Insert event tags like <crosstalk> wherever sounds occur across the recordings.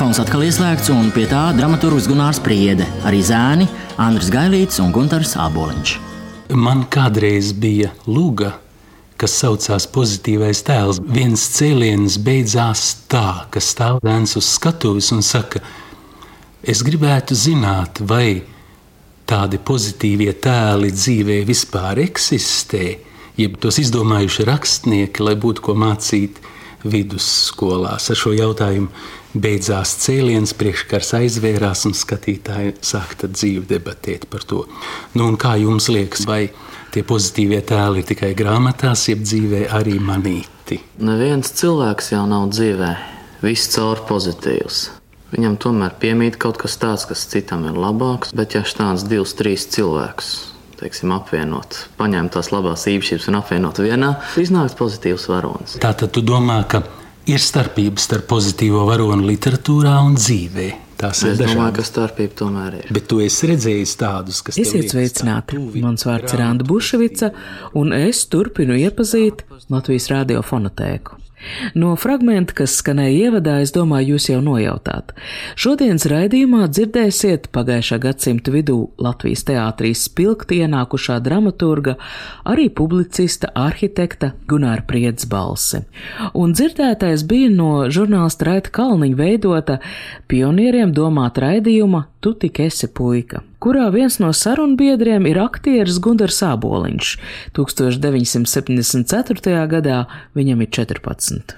Mikrofons atkal ieslēgts, un pie tā dramaturgs Gunārs Priede, arī zēni Andris Gailīts un Gunārs Aboliņš. Man kādreiz bija luga, kas saucās pozitīvais tēls. Viens cēliens beidzās tā, ka stāv dēns uz skatuves un saka, es gribētu zināt, vai tādi pozitīvie tēli dzīvē vispār eksistē, jeb tos izdomājuši rakstnieki, lai būtu ko mācīt vidusskolās. Ar šo jautājumu beidzās cēliens, priekškars aizvērās un skatītāji sāka dzīvi debatēt par to. Nu, kā jums liekas, vai tie pozitīvie tēli ir tikai grāmatās, jeb dzīvē arī manīti? Neviens cilvēks jau nav dzīvē, viss caur pozitīvs. Viņam tomēr piemīt kaut kas tāds, kas citam ir labāks, bet ja šāds divs, trīs cilvēkus teiksim, apvienot, paņemt tās labās īpašības un apvienot vienā, iznāks pozitīvs varonis. Tā tad tu domā, ka ir starpības starp pozitīvo varonu literatūrā un dzīvē. Tās es domāju, ka starpība tomēr ir. Bet tu esi redzējis tādus, kas Esiet sveicināti. Mans vārds ir Anna Buševica, un es turpinu iepazīt Latvijas radiofonotēku. No fragmenta, kas skanēja ievadā, es domāju, jūs jau nojautāt. Šodienas raidījumā dzirdēsiet pagājušā gadsimta vidū Latvijas teātrī spilgti ienākušā dramaturga, arī publicista, arhitekta Gunāra Priedz balsi. Un dzirdētais bija no žurnālista Raita Kalniņa veidota pionieriem domāta raidījuma Tu tik esi puika, kurā viens no sarunbiedriem ir aktieris Gundars Āboliņš. 1974. gadā viņam ir 14.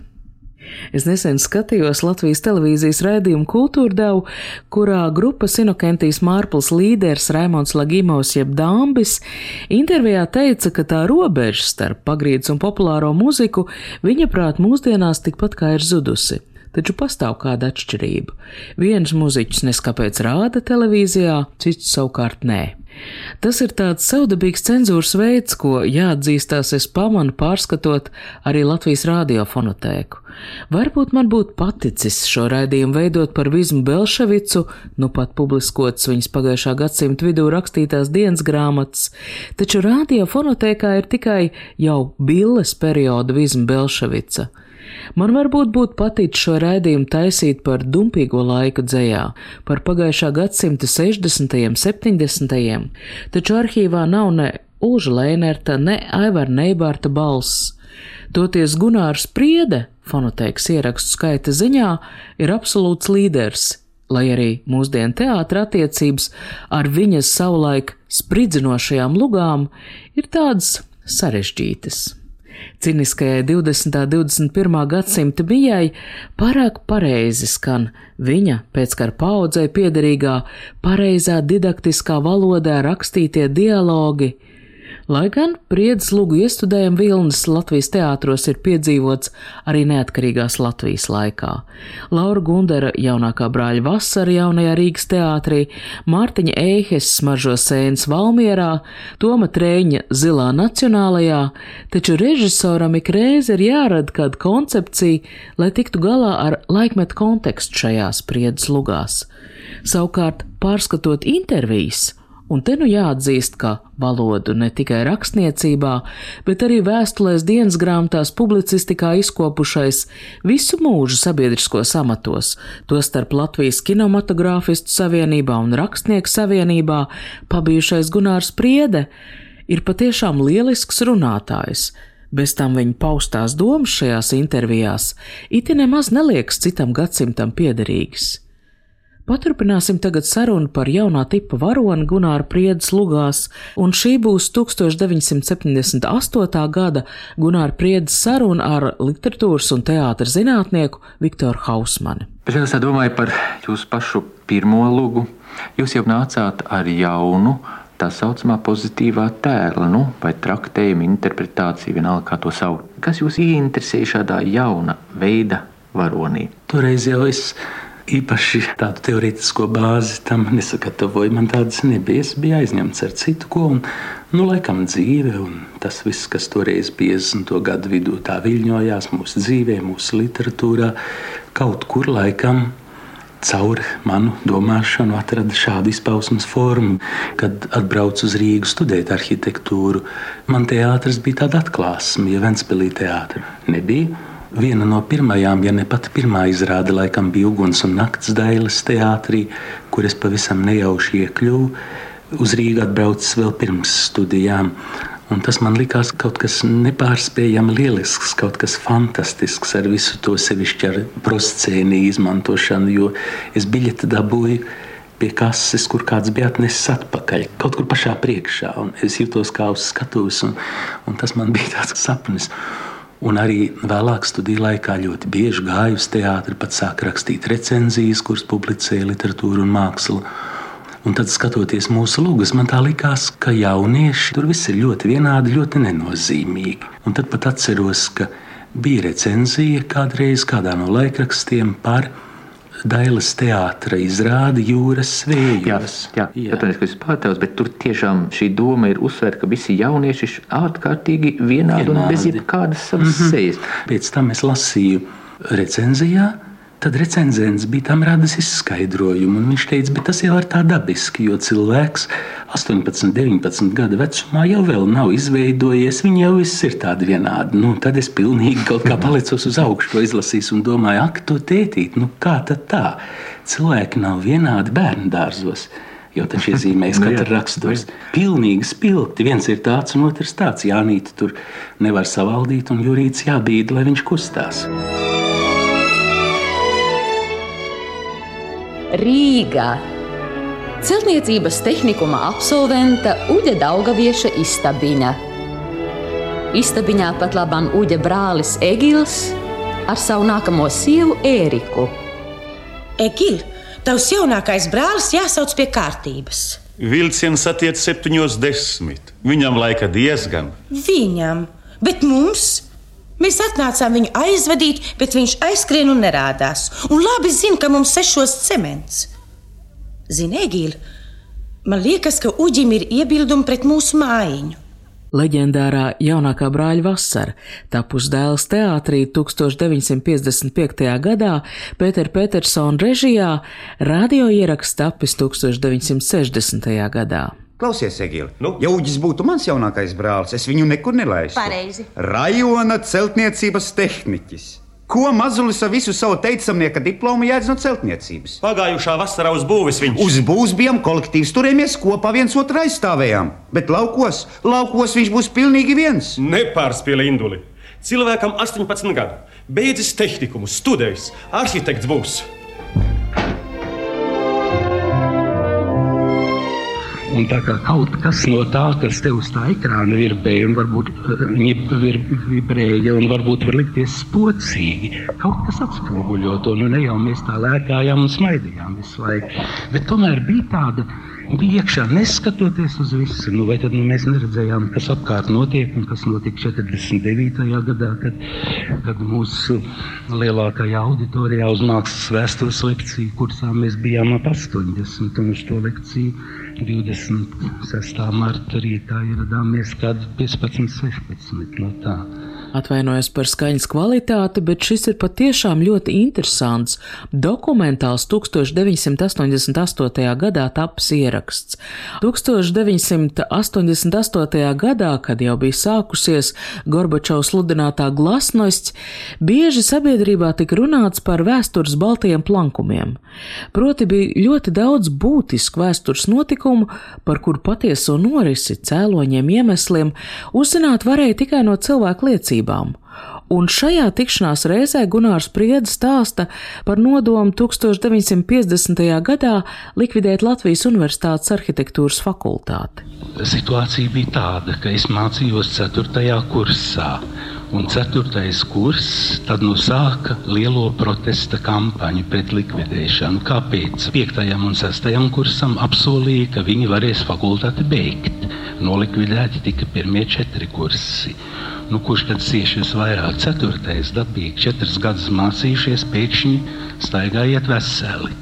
Es nesen skatījos Latvijas televīzijas raidījumu Kultūrdevu, kurā grupas Inokentijas Mārpls līderis Raimons Lagimovs jeb Dāmbis intervijā teica, ka tā robeža starp pagrīdes un populāro muziku viņa prāt mūsdienās tikpat kā ir zudusi taču pastāv kāda atšķirība. Viens muziķis neskapēc rāda televīzijā, cits savukārt nē. Tas ir tāds savdabīgs cenzūras veids, ko jāatzīstās es pamanu pārskatot arī Latvijas radiofonotēku. Varbūt man būtu paticis šo raidījumu veidot par Vizmu Belševicu, nu pat publiskots viņas pagājušā gadsimta vidū rakstītās dienas grāmatas, taču radiofonotēkā ir tikai jau billes perioda Vizma Belševica. Man varbūt būtu paticis šo raidījumu taisīt par dumpīgo laiku dzējā, par pagājušā gadsimta 60. un 70. taču arhīvā nav ne Ulža Lēnerta, ne Aivara Neibārta balss. Toties Gunārs Priede, fonoteikas ierakstu skaita ziņā, ir absolūts līderis, lai arī mūsdienu teātra attiecības ar viņas savulaik spridzinošajām lugām ir tādas sarežģītas. Ciniskajai 20. un 21. gadsimta bijai pārāk pareizi skan viņa pēckara paudzei piederīgā pareizā didaktiskā valodā rakstītie dialogi, Lai gan priedes lūgu iestudējumu vilnis Latvijas teātros ir piedzīvots arī neatkarīgās Latvijas laikā. Laura Gundera jaunākā brāļa vasara jaunajā Rīgas teātrī, Mārtiņa Eihes smaržo sēnes Valmierā, Toma Trēņa zilā nacionālajā, taču režisoram ik reizi ir jārada kāda koncepcija, lai tiktu galā ar laikmetu kontekstu šajās priedes lugās. Savukārt, pārskatot intervijas, Un te nu jāatzīst, ka valodu ne tikai rakstniecībā, bet arī vēstulēs dienas grāmatās publicistikā izkopušais visu mūžu sabiedriskos amatos, tostarp Latvijas kinematogrāfistu savienībā un rakstnieku savienībā pabijušais Gunārs Priede, ir patiešām lielisks runātājs. Bez tam viņa paustās domas šajās intervijās iti nemaz neliekas citam gadsimtam piederīgas. Paturpināsim tagad sarunu par jaunā tipa varoni Gunāra Priedes lugās, un šī būs 1978. gada Gunāra Priedes saruna ar literatūras un teātra zinātnieku Viktoru Hausmani. Bet es domāju par jūsu pašu pirmo lugu. Jūs jau nācāt ar jaunu tā saucamā pozitīvā tēla, nu, vai traktējuma interpretācija, vienalga kā to sauc. Kas jūs ieinteresēja šādā jauna veida varonī? Toreiz jau es īpaši tādu teorētisko bāzi tam nesagatavoju. Man tādas nebija. Es biju aizņemts ar citu ko. Un, nu, laikam dzīve un tas viss, kas toreiz 50. gadu vidū tā viļņojās mūsu dzīvē, mūsu literatūrā, kaut kur laikam caur manu domāšanu atrada šādu izpausmes formu. Kad atbraucu uz Rīgu studēt arhitektūru, man teātris bija tāda atklāsme, ja Ventspēlī teātris nebija. Viena no pirmajām, ja ne pat pirmā izrāde, laikam bija Uguns un Nakts Dailes teātrī, kur es pavisam nejauši iekļuvu. Uz Rīgā atbraucis vēl pirms studijām. Un tas man likās kaut kas nepārspējami lielisks, kaut kas fantastisks ar visu to sevišķi ar proscēniju izmantošanu, jo es biļeti dabūju pie kases, kur kāds bija atnesis atpakaļ, kaut kur pašā priekšā. Es jutos kā uz skatuves, un, un tas man bija tāds sapnis. Un arī vēlāk studiju laikā ļoti bieži gāju uz teātri, pat sāku rakstīt recenzijas, kuras publicēja literatūru un mākslu. Un tad, skatoties mūsu lūgas, man tā likās, ka jaunieši tur viss ir ļoti vienādi, ļoti nenozīmīgi. Un tad pat atceros, ka bija recenzija kādreiz kādā no laikrakstiem par Dailas teātra izrādi jūras svējos. Jā, jā. Atvainojos, ka es pārtevos, bet tur tiešām šī doma ir uzsvērta, ka visi jaunieši ir ārkārtīgi vienādi, vienādi. un bez jebkādas savas mm -hmm. sejas. Pēc tam es lasīju recenzijā, Tad recenzents bija tam radis izskaidrojumu. Viņš teica, ka tas jau ir tā dabiski, jo cilvēks 18, 19 gadu vecumā jau nav izveidojies. Viņi jau viss ir tādi vienādi. Nu, tad es pilnīgi kaut kā palicos uz augšu, to izlasīju un domāju, ak, to tētīt, nu kā tad tā? Cilvēki nav vienādi bērnu dārzos. Jo tas iezīmēs <laughs> nu katru rakstos. Pilnīgi spilgti. Viens ir tāds, un otrs tāds. Jānīt tur nevar savaldīt, un jūrīts jābīd, lai viņš kustās. Rīgā. Celtniecības tehnikuma absolventa Uģa Daugavieša istabiņa. Istabiņā pat labam Uģa brālis Egils ar savu nākamo sievu Ēriku. Egil, tavs jaunākais brālis jāsauc pie kārtības. Vilciens attiec septiņos desmit. Viņam laika diezgan. Viņam, bet mums Mēs atnācām viņu aizvadīt, bet viņš aizskrien un nerādās. Un labi zina, ka mums sešos cements. Zini, Egīla, man liekas, ka Uģim ir iebildumi pret mūsu mājiņu. Leģendārā jaunākā brāļa vasara, tapus dēls teātrī 1955. gadā, Pētera Petersona režijā, radio ieraksts tapis 1960. gadā. Klausies, Egīla, nu? ja Uģis būtu mans jaunākais brālis, es viņu nekur nelaistu. Pareizi. Rajona celtniecības tehniķis. Ko mazulis ar visu savu teicamnieka diplomu jēdz no celtniecības? Pagājušā vasarā uz būvis viņš. Uz būvis bijām kolektīvs, turējāmies kopā, viens otru aizstāvējām. Bet laukos, laukos viņš būs pilnīgi viens. Nepārspīli induli. Cilvēkam 18 gadu, beidzis tehnikumu, studējis, arhitekts būs. Un tā kā kaut kas no tā, kas tev uz tā ekrāna virbēja, un varbūt vir, vibrēja, un varbūt var likties spocīgi, kaut kas atspoguļo to. Nu, ne jau mēs tā lēkājām un smaidījām visu laiku, bet tomēr bija tāda. Bija iekšā, neskatoties uz visu, nu, vai tad nu, mēs neredzējām, kas apkārt notiek un kas notika 49. gadā, kad, kad mūsu lielākajā auditorijā uz mākslas vēstures lekciju kursā mēs bijām ap 80 un uz to lekciju 26. marta rītā ieradāmies kādi 15, 16 no tā. Atvainojos par skaņas kvalitāti, bet šis ir patiešām ļoti interesants, dokumentāls 1988. gadā tapis ieraksts. 1988. gadā, kad jau bija sākusies Gorbačovs sludinātā glasnosts, bieži sabiedrībā tika runāts par vēstures baltajiem plankumiem. Proti bija ļoti daudz būtisku vēstures notikumu, par kuru patieso norisi, cēloņiem, iemesliem uzzināt varēja tikai no cilvēku liecībām tiesībām. Un šajā tikšanās reizē Gunārs Prieda stāsta par nodomu 1950. gadā likvidēt Latvijas Universitātes arhitektūras fakultāti. Situācija bija tāda, ka es mācījos 4. kursā. Un ceturtais kurs tad nu sāka lielo protesta kampaņu pret likvidēšanu. Kāpēc? Piektajam un sestajam kursam apsolīja, ka viņi varēs fakultāti beigt. Nolikvidēti tika pirmie četri kursi. Nu, kurš tad cieši visvairāk? Ceturtais, dabīgi, četras gadus mācījušies, pēkšņi staigājiet veseli.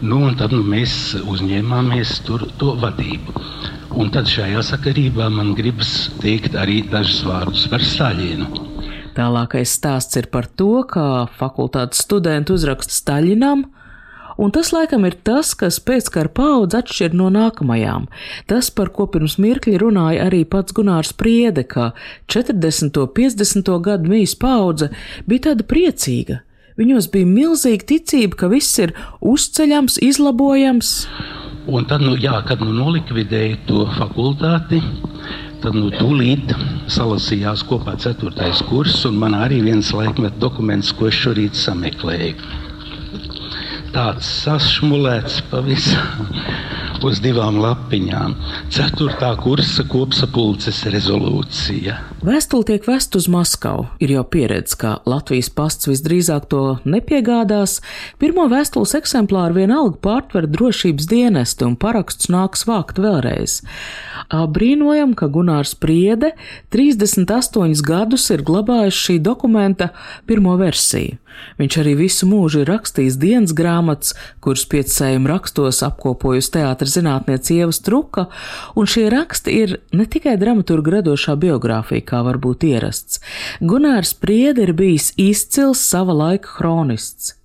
Nu, un tad nu, mēs uzņēmāmies tur to vadību. Un tad šajā sakarībā man gribas teikt arī dažus vārdus par Staļinu. Tālākais stāsts ir par to, kā fakultātes studenti uzraksta Staļinam, un tas laikam ir tas, kas pēckara paudze atšķir no nākamajām. Tas, par ko pirms mirkļa runāja arī pats Gunārs Priede, ka 40. un 50. gadu mīs paudze bija tāda priecīga. Viņos bija milzīga ticība, ka viss ir uzceļams, izlabojams. Un tad, nu, jā, kad nu nolikvidēja to fakultāti, tad nu, tūlīt salasījās kopā ceturtais kurs, un man arī viens laikmet dokuments, ko es šorīt sameklēju. Tāds sašmulēts pavisam <laughs> uz divām lapiņām. Ceturtā kursa kopsapulces rezolūcija. Vēstule tiek vest uz Maskavu. Ir jau pieredze, ka Latvijas pasts visdrīzāk to nepiegādās. Pirmo vēstules eksemplāru vienalga pārtver drošības dienesti un paraksts nāks vākt vēlreiz. Brīnojam, ka Gunārs Priede 38 gadus ir glabājis šī dokumenta pirmo versiju. Viņš arī visu mūžu ir rakstījis dienas grāmatas, kuras piecējuma rakstos apkopojusi teātris zinātniece Ieva Struka, un šie raksti ir ne tikai dramaturga radošā biogrāfija, kā varbūt ierasts. Gunārs Priede ir bijis izcils sava laika kronists.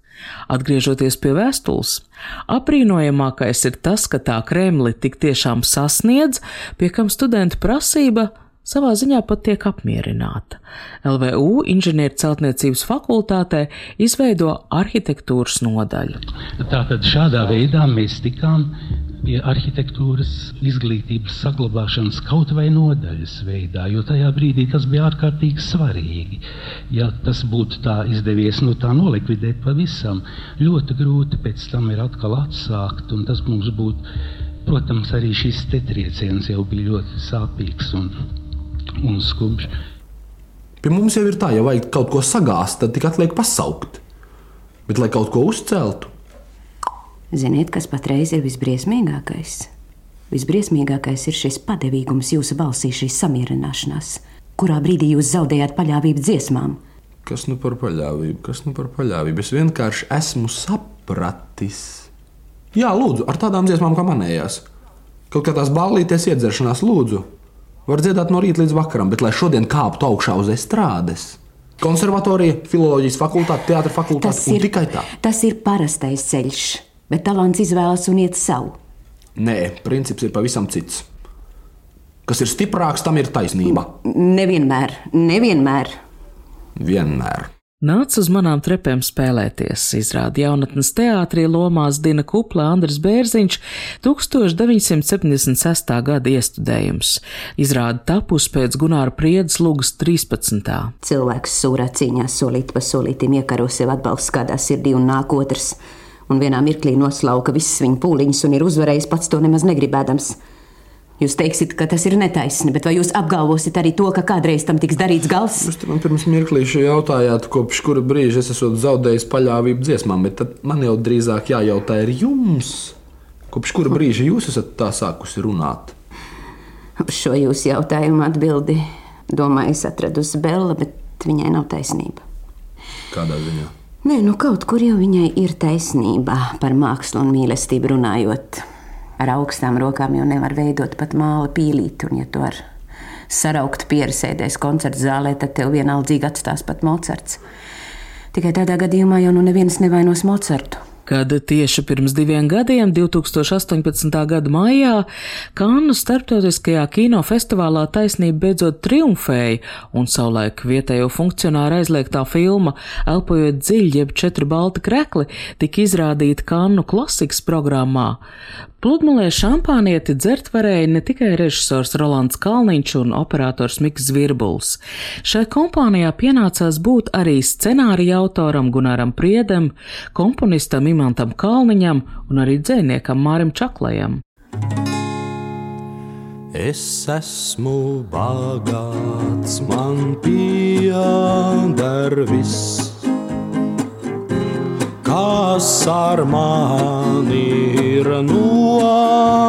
Atgriežoties pie vēstules, aprīnojamākais ir tas, ka tā Kremli tik tiešām sasniedz, pie kam studenta prasība savā ziņā pat tiek apmierināta. LVU inženierceltniecības fakultātē izveido arhitektūras nodaļu. Tātad šādā veidā mēs tikām pie arhitektūras izglītības saglabāšanas kaut vai nodaļas veidā, jo tajā brīdī tas bija ārkārtīgi svarīgi. Ja tas būtu tā izdevies, nu tā nolikvidēt pavisam, ļoti grūti pēc tam ir atkal atsākt, un tas mums būtu, protams, arī šis te trieciens jau bija ļoti sāpīgs un un skumjš. Pie mums jau ir tā, ja vajag kaut ko sagāzt, tad tikai atliek pasaukt. Bet, lai kaut ko uzceltu, Ziniet, kas patreiz ir visbriesmīgākais? Visbriesmīgākais ir šis padevīgums jūsu balsī, šī samierināšanās, kurā brīdī jūs zaudējāt paļāvību dziesmām. kas nu par paļāvību, kas nu par paļāvību? Es vienkārši esmu sapratis. Jā, lūdzu, ar tādām dziesmām kā manējās. Kaut kā tās ballīties iedzeršanās, lūdzu. Var dziedāt no rīta līdz vakaram, bet lai šodien kāptu augšā uz estrādes. Konservatorija, filozofijas fakultāte, teātris fakultāte un tikai tā. tas ir parastais ceļš, bet talants izvēlas un iet savu. Nē, princips ir pavisam cits. Kas ir stiprāks, tam ir taisnība. Nevienmēr, nevienmēr. Vienmēr. Nāc uz manām trepēm spēlēties, izrāda jaunatnes teātrī lomās Dina Kupla Andris Bērziņš 1976. gada iestudējums. Izrāda tapus pēc Gunāra Priedes lugas 13. Cilvēks sūrā cīņā solīt pa solītim iekaro sev atbalsts kādā sirdī un nāk otrs, un vienā mirklī noslauka visas viņa pūliņas un ir uzvarējis pats to nemaz negribēdams. Jūs teiksiet, ka tas ir netaisni, bet vai jūs apgalvosiet arī to, ka kādreiz tam tiks darīts gals? Jūs man pirms mirklīša jautājāt, kopš kura brīža es esmu zaudējis paļāvību dziesmām, bet man jau drīzāk jājautā ir jums. Kopš kura brīža jūs esat tā sākusi runāt? Uz šo jūsu jautājumu atbildi, domāju, es atradusi Bella, bet viņai nav taisnība. Kādā ziņā? Nē, nu kaut kur jau viņai ir taisnība par mākslu un mīlestību runājot. Ar augstām rokām jau nevar veidot pat māla pīlīti, un ja to ar sarauktu pieru sēdēs koncerta zālē, tad tev vienaldzīgi atstās pat Mocards. Tikai tādā gadījumā jau nu neviens nevainos Mocartu. kad tieši pirms diviem gadiem, 2018. gada maijā, Kannu starptautiskajā kinofestivālā taisnība beidzot triumfēja, un savulaik vietējo funkcionāru aizliegtā filma Elpojot dziļi, jeb četri balti krekli, tika izrādīta Kannu klasikas programmā. Pludmalē šampānieti dzert varēja ne tikai režisors Rolands Kalniņš un operators Miks Zvirbuls. Šai kompānijā pienācās būt arī scenārija autoram Gunaram Priedam, komponistam Imantam Kalniņam un arī dzēniekam Mārim Čaklajam. Es esmu bagāts, man pieder viss, kas ar mani ir noticis.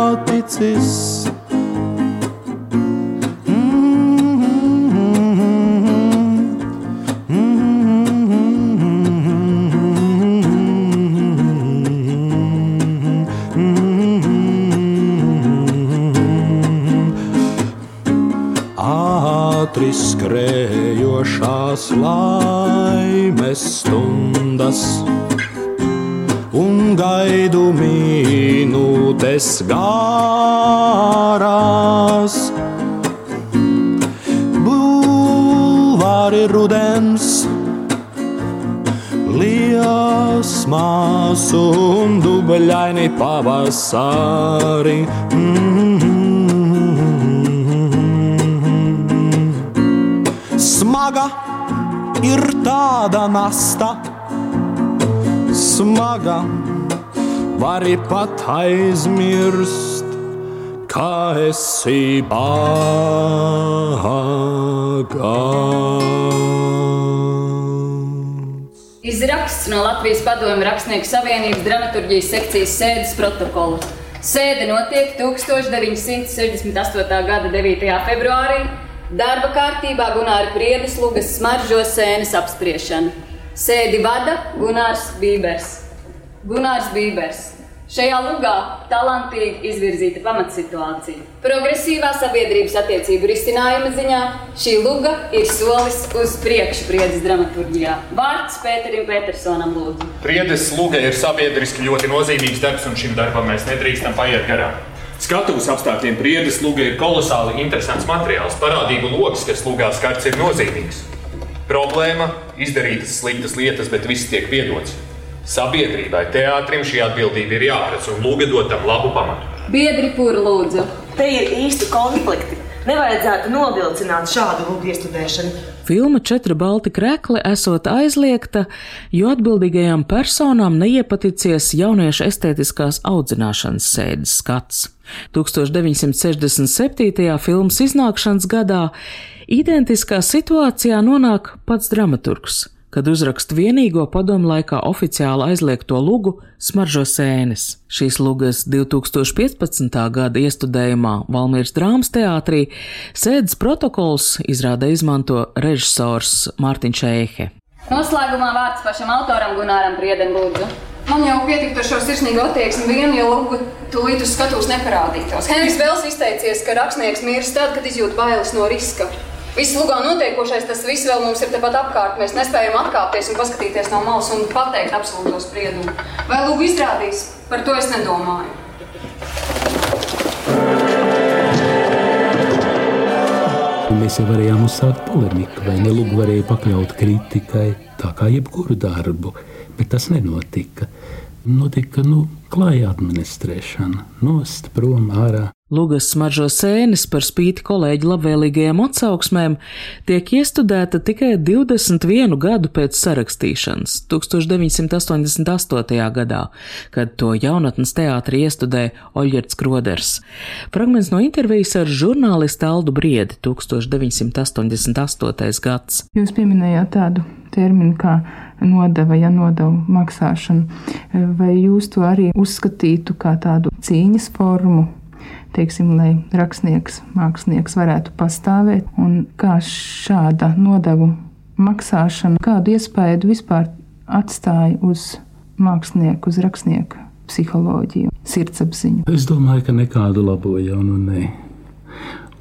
ātri skrējošās laimes stundas un gaidu minūtes garās. Bulvāri rudens, liesmās un dubļaini pavasari. Mm -hmm. Smaga ir tāda nasta, smaga vari pat aizmirst, kā esi bagāts. Izraksts no Latvijas Padomju Rakstnieku Savienības dramaturgijas sekcijas sēdes protokola. Sēde notiek 1968. gada 9. februārī. Darba kārtībā Gunārs Priedes Lugas smaržo sēnes apspriešana. Sēdi vada Gunārs Bībers. Gunārs Bībers. Šajā lugā talantīgi izvirzīta pamatsituācija. Progresīvā sabiedrības attiecību risinājuma ziņā šī luga ir solis uz priekšu Priedes dramaturgijā. Vārds Pēterim Petersonam lūdzu. Priedes luga ir sabiedriski ļoti nozīmīgs darbs, un šim darbam mēs nedrīkstam paiet garām. Skatuves apstākļiem Priedes luga ir kolosāli interesants materiāls. Parādību lokus, kas lugā skarts, ir nozīmīgs. Problēma - izdarītas sliktas lietas, bet viss tiek piedots. Sabiedrībai, teātrim šī atbildība ir jāpredz un lūga dot tam labu pamatu. Biedri Pūra lūdzu. Te ir īsti konflikti. Nevajadzētu novilcināt šādu lūgu iestudēšanu. Filma Četri balti krekli esot aizliegta, jo atbildīgajām personām neiepaticies jauniešu estētiskās audzināšanas sēdes skats. 1967. filmas iznākšanas gadā identiskā situācijā nonāk pats dramaturgs kad uzraksta vienīgo padomu laikā oficiāli aizliegto lugu Smaržo sēnes. Šīs lugas 2015. gada iestudējumā Valmīras drāmas teātrī sēdes protokols izrādē izmanto režisors Mārtiņš Eihe. Noslēgumā vārds pašam autoram Gunāram Priedem lūdzu. Man jau pietiktu ar šo sirsnīgu attieksmi vienu, jo lūgu tūlīt uz skatuves neparādītos. Henrijs Vels izteicies, ka rakstnieks mirst tad, kad izjūt bailes no riska. Viss lugā notiekošais, tas viss vēl mums ir tepat apkārt. Mēs nespējam atkāpties un paskatīties no malas un pateikt absolūto spriedumu. Vai lūgu izrādīs? Par to es nedomāju. Mēs jau varējām uzsākt polemiku, vai ne? Lūk, varēja pakļaut kritikai, tā kā jebkuru darbu, bet tas nenotika. Notika nu, klāja administrēšana, nost prom ārā. Lugas smaržo sēnes par spīti kolēģi labvēlīgajām atsauksmēm tiek iestudēta tikai 21 gadu pēc sarakstīšanas, 1988. gadā, kad to jaunatnes teātri iestudē Oļģerts Kroders. Fragments no intervijas ar žurnālistu Aldu Briedi 1988. gads. Jūs pieminējāt tādu terminu kā nodeva, ja nodevu maksāšana, vai jūs to arī uzskatītu kā tādu cīņas formu? Teiksim, lai rakstnieks, mākslinieks varētu pastāvēt, un kā šāda nodevu maksāšana, kādu iespēju vispār atstāja uz mākslinieku, uz rakstnieku psiholoģiju, sirdsapziņu. Es domāju, ka nekādu labojumu nē.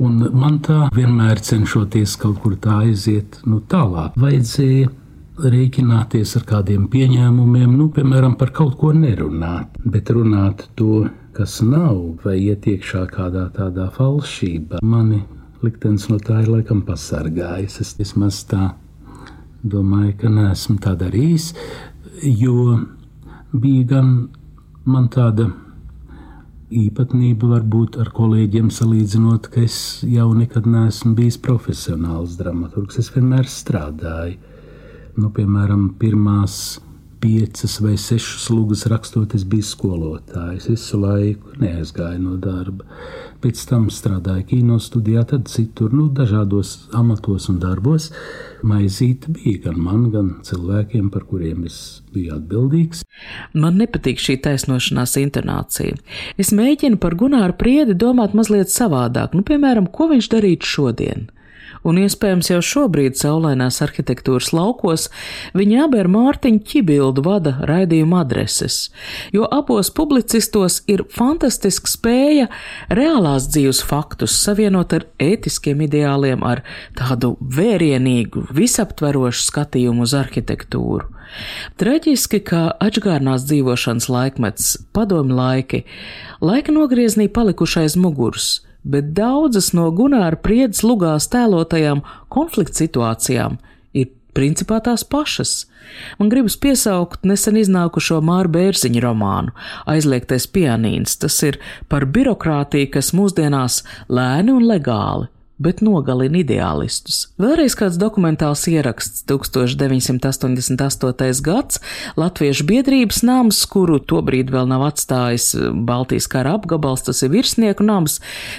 Un man tā vienmēr cenšoties kaut kur tā aiziet nu, tālāk. Vajadzēja rēķināties ar kādiem pieņēmumiem, nu, piemēram, par kaut ko nerunāt, bet runāt to kas nav, vai iet iekšā kādā tādā falšībā. Mani liktenis no tā ir laikam pasargājis. Es vismaz tā domāju, ka neesmu tā darījis, jo bija gan man tāda īpatnība, varbūt ar kolēģiem salīdzinot, ka es jau nekad neesmu bijis profesionāls dramaturgs. Es vienmēr strādāju. Nu, piemēram, pirmās piecas vai sešas lugas rakstot, es biju skolotājs. Visu laiku neaizgāju no darba. Pēc tam strādāju kino studijā, tad citur, nu, dažādos amatos un darbos. Maizīte bija gan man, gan cilvēkiem, par kuriem es biju atbildīgs. Man nepatīk šī taisnošanās intonācija. Es mēģinu par Gunāru priedi domāt mazliet savādāk, nu, piemēram, ko viņš darītu šodien un iespējams jau šobrīd saulainās arhitektūras laukos viņa abi ar Mārtiņu Čibildu vada raidījuma adreses, jo abos publicistos ir fantastiska spēja reālās dzīves faktus savienot ar ētiskiem ideāliem, ar tādu vērienīgu, visaptverošu skatījumu uz arhitektūru. Traģiski, ka atgādnās dzīvošanas laikmets, padomi laiki, laika nogrieznī palikušais muguras, bet daudzas no Gunāra priedes lugās tēlotajām konflikta situācijām ir principā tās pašas. Man gribas piesaukt nesen iznākušo Māra Bērziņa romānu Aizliegtais pianīns. Tas ir par birokrātiju, kas mūsdienās lēni un legāli bet nogalina ideālistus. Vēlreiz kāds dokumentāls ieraksts 1988. gads Latviešu biedrības nams, kuru tobrīd vēl nav atstājis Baltijas kara apgabals, tas ir virsnieku nams,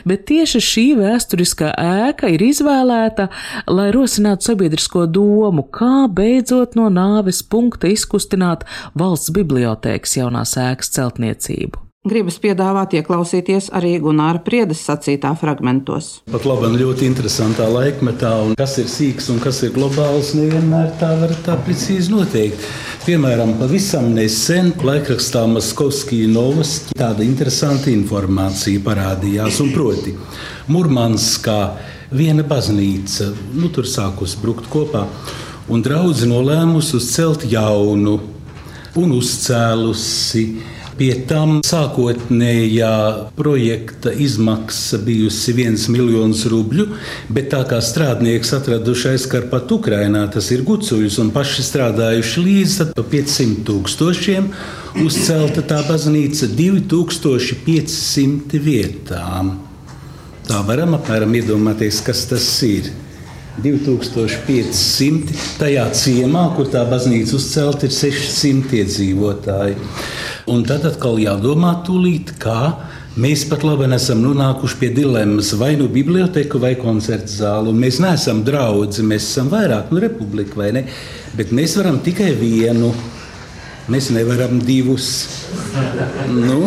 bet tieši šī vēsturiskā ēka ir izvēlēta, lai rosinātu sabiedrisko domu, kā beidzot no nāves punkta izkustināt valsts bibliotēkas jaunās ēkas celtniecību. Gribas piedāvāt ieklausīties arī Gunāra Priedes sacītā fragmentos. Pat labi, ļoti interesantā laikmetā, un kas ir sīks un kas ir globāls, nevienmēr tā var tā precīzi noteikt. Piemēram, pavisam nesen laikrakstā Maskovskija novosti tāda interesanta informācija parādījās, un proti Murmanskā viena baznīca, nu tur sākus brukt kopā, un draudzi nolēmusi uzcelt jaunu un uzcēlusi Pie tam sākotnējā projekta izmaksa bijusi 1 miljons rubļu, bet tā kā strādnieks atraduši aizkarpat Ukrainā, tas ir gucuļus un paši strādājuši līdz 500 tūkstošiem, uzcelta tā baznīca 2500 vietām. Tā varam apmēram iedomāties, kas tas ir. 2500. Tajā ciemā, kur tā baznīca uzcelta, ir 600 iedzīvotāji. Un tad atkal jādomā tūlīt, kā mēs pat labi esam nonākuši pie dilemmas vai nu biblioteka vai koncerta zāle. Mēs neesam draugi, mēs esam vairāk nu, republika vai ne, bet mēs varam tikai vienu. Mēs nevaram divus. Nu,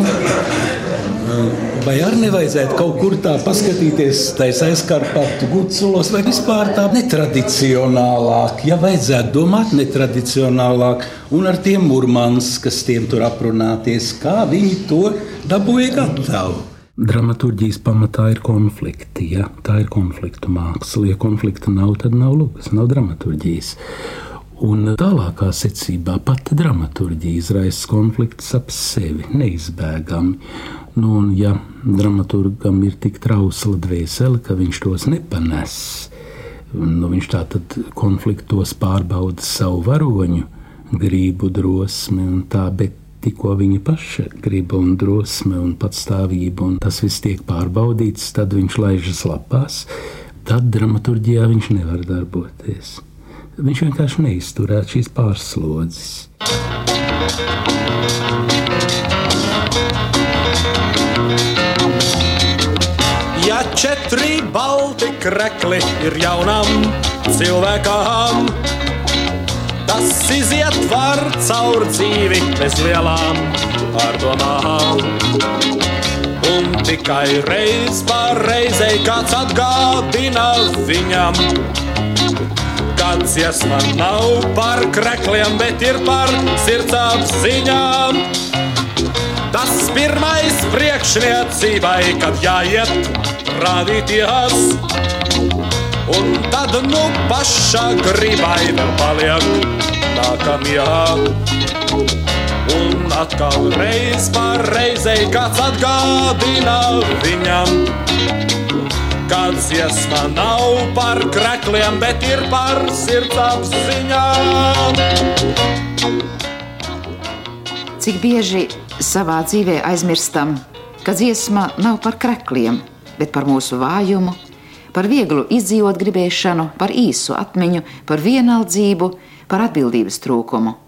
vai arī nevajadzētu kaut kur tā paskatīties, taisa aizkarpatu guculos, vai vispār tā netradicionālāk, ja vajadzētu domāt netradicionālāk, un ar tiem murmans, kas tiem tur aprunāties, kā viņi to dabūja gatavu. Dramaturgijas pamatā ir konflikti. Ja? Tā ir konfliktu māksla. Ja konflikta nav, tad nav lūgas, nav dramaturgijas. Un tālākā secībā pati dramaturgija izraisa konflikts ap sevi neizbēgami. Nu, un, ja dramaturgam ir tik trausla dvēsele, ka viņš tos nepanes, nu, viņš tā tad konfliktos pārbauda savu varoņu gribu, drosmi un tā, bet tikko viņa paša griba un drosme un patstāvība, un tas viss tiek pārbaudīts, tad viņš laižas lapās, tad dramaturgijā viņš nevar darboties viņš vienkārši neizturētu šīs pārslodzes. Ja četri balti krekli ir jaunam cilvēkam, tas iziet var caur dzīvi bez lielām pārdomām. Un tikai reiz pār reizei kāds atgādina viņam, Kāds man nav par krekliem, bet ir par sirdsapziņām. Tas pirmais priekšniecībai, kad jāiet rādīties. Un tad nu pašā gribai vēl paliek nākamajā. Un atkal reiz par reizei kāds atgādina viņam Kāds iesma nav par krekliem, bet ir par sirdsapziņām. Cik bieži savā dzīvē aizmirstam, ka dziesma nav par krekliem, bet par mūsu vājumu, par vieglu izdzīvot gribēšanu, par īsu atmiņu, par vienaldzību, par atbildības trūkumu.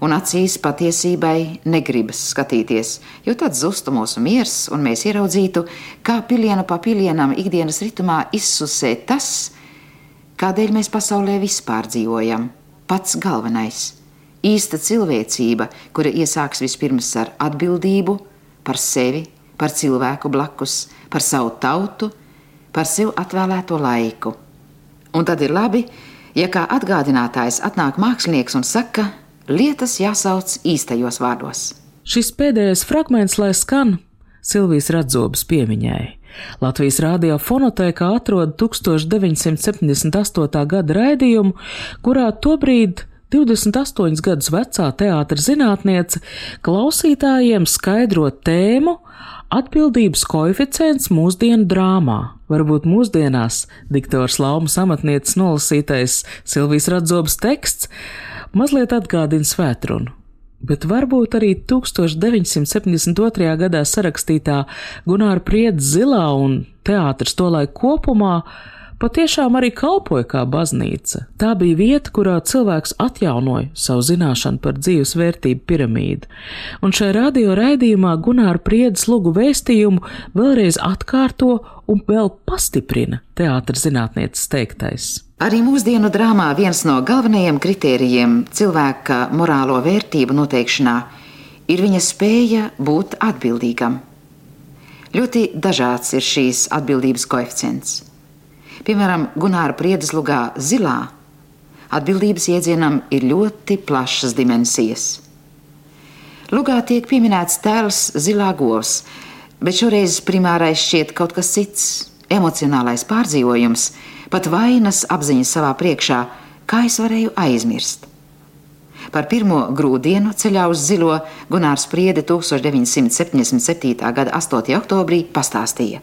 un acīs patiesībai negribas skatīties, jo tad zustu mūsu miers, un mēs ieraudzītu, kā pilienu pa pilienam ikdienas ritmā izsusē tas, kādēļ mēs pasaulē vispār dzīvojam. Pats galvenais - īsta cilvēcība, kura iesāks vispirms ar atbildību par sevi, par cilvēku blakus, par savu tautu, par sev atvēlēto laiku. Un tad ir labi, ja kā atgādinātājs atnāk mākslinieks un saka, lietas jāsauc īstajos vārdos. Šis pēdējais fragments, lai skan Silvijas Radzobas piemiņai. Latvijas rādio fonotēkā atrod 1978. gada raidījumu, kurā tobrīd 28 gadus vecā teātris zinātniece klausītājiem skaidro tēmu Atbildības koeficients mūsdienu drāmā. Varbūt mūsdienās diktors Laumas amatnieces nolasītais Silvijas Radzobas teksts mazliet atgādina svētrunu. Bet varbūt arī 1972. gadā sarakstītā Gunāra Priedes zilā un teātris to laiku kopumā patiešām arī kalpoja kā baznīca. Tā bija vieta, kurā cilvēks atjaunoja savu zināšanu par dzīves vērtību piramīdu, un šajā radio raidījumā Gunāra Priedes lugu vēstījumu vēlreiz atkārto un vēl pastiprina teātris zinātnieces teiktais. Arī mūsdienu drāmā viens no galvenajiem kritērijiem cilvēka morālo vērtību noteikšanā ir viņa spēja būt atbildīgam. Ļoti dažāds ir šīs atbildības koeficients. Piemēram, Gunāra Priedes lugā Zilā atbildības iedzienam ir ļoti plašas dimensijas. Lugā tiek pieminēts tēls Zilā govs, bet šoreiz primārais šķiet kaut kas cits - emocionālais pārdzīvojums – pat vainas apziņas savā priekšā, kā es varēju aizmirst. Par pirmo grūdienu ceļā uz zilo Gunārs Priede 1977. gada 8. oktobrī pastāstīja.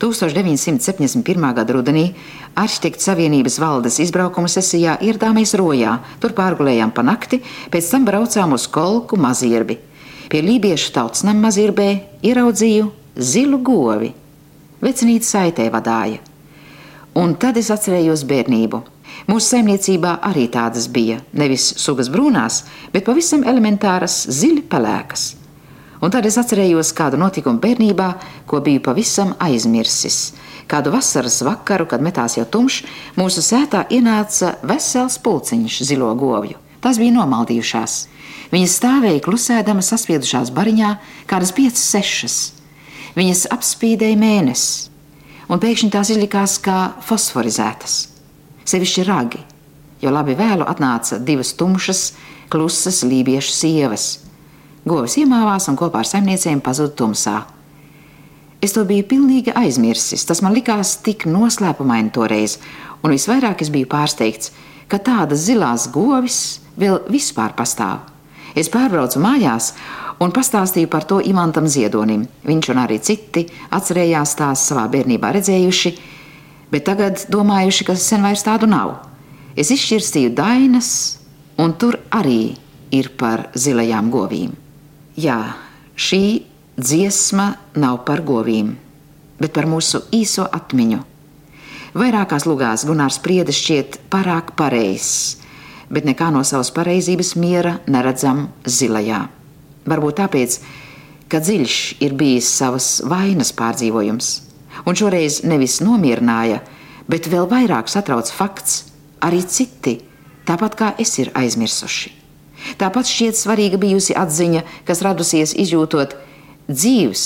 1971. gada rudenī Arhitektu savienības valdes izbraukuma sesijā ieradāmies Rojā, tur pārgulējām pa nakti, pēc tam braucām uz Kolku mazirbi. Pie lībiešu tautsnam mazirbē ieraudzīju zilu govi. Vecinīte saitē vadāja. Un tad es atcerējos bērnību. Mūsu saimniecībā arī tādas bija. Nevis sugas brūnās, bet pavisam elementāras ziļi pelēkas. Un tad es atcerējos kādu notikumu bērnībā, ko biju pavisam aizmirsis. Kādu vasaras vakaru, kad metās jau tumšs, mūsu sētā ienāca vesels pulciņš zilo govju. Tas bija nomaldījušās. Viņas stāvēja klusēdama saspiedušās bariņā, kādas piecas, sešas. Viņas apspīdēja mēnesi un pēkšņi tās izlikās kā fosforizētas. Sevišķi ragi, jo labi vēlu atnāca divas tumšas, klusas lībiešu sievas. Govs iemāvās un kopā ar saimniecēm pazuda tumsā. Es to biju pilnīgi aizmirsis. Tas man likās tik noslēpumaini toreiz, un visvairāk es biju pārsteigts, ka tādas zilās govis vēl vispār pastāv. Es pārbraucu mājās un pastāstīju par to Imantam Ziedonim. Viņš un arī citi atcerējās tās savā bērnībā redzējuši, bet tagad domājuši, ka sen vairs tādu nav. Es izšķirstīju dainas, un tur arī ir par zilajām govīm. Jā, šī dziesma nav par govīm, bet par mūsu īso atmiņu. Vairākās lugās Gunārs Priede šķiet pārāk pareizs, bet nekā no savas pareizības miera neredzam zilajā. Varbūt tāpēc, ka dziļš ir bijis savas vainas pārdzīvojums, un šoreiz nevis nomierināja, bet vēl vairāk satrauc fakts, arī citi, tāpat kā es, ir aizmirsuši. Tāpat šķiet svarīga bijusi atziņa, kas radusies izjūtot dzīves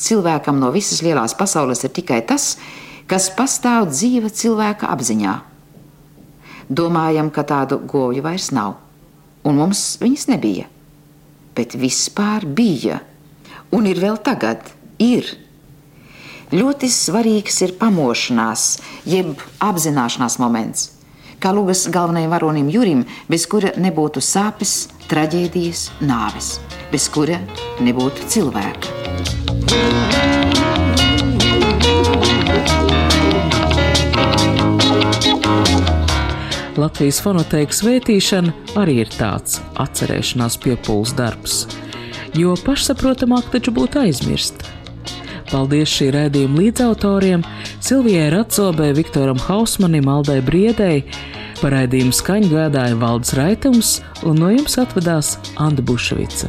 cilvēkam no visas lielās pasaules, ir tikai tas, kas pastāv dzīva cilvēka apziņā. Domājam, ka tādu govju vairs nav, un mums viņas nebija bet vispār bija. Un ir vēl tagad, ir. Ļoti svarīgs ir pamošanās, jeb apzināšanās moments. Kā Lūgas galvenajam varonim Jurim, bez kura nebūtu sāpes, traģēdijas, nāves, bez kura nebūtu cilvēka. Latvijas fonoteikas vētīšana arī ir tāds atcerēšanās piepūles darbs, jo pašsaprotamāk taču būtu aizmirst. Paldies šī raidījuma līdzautoriem Silvijai Ratsobē, Viktoram Hausmanim, Aldai Briedei, Par raidījumu skaņu gādāja Valdis Raitums, un no jums atvadās Anna Bušvica.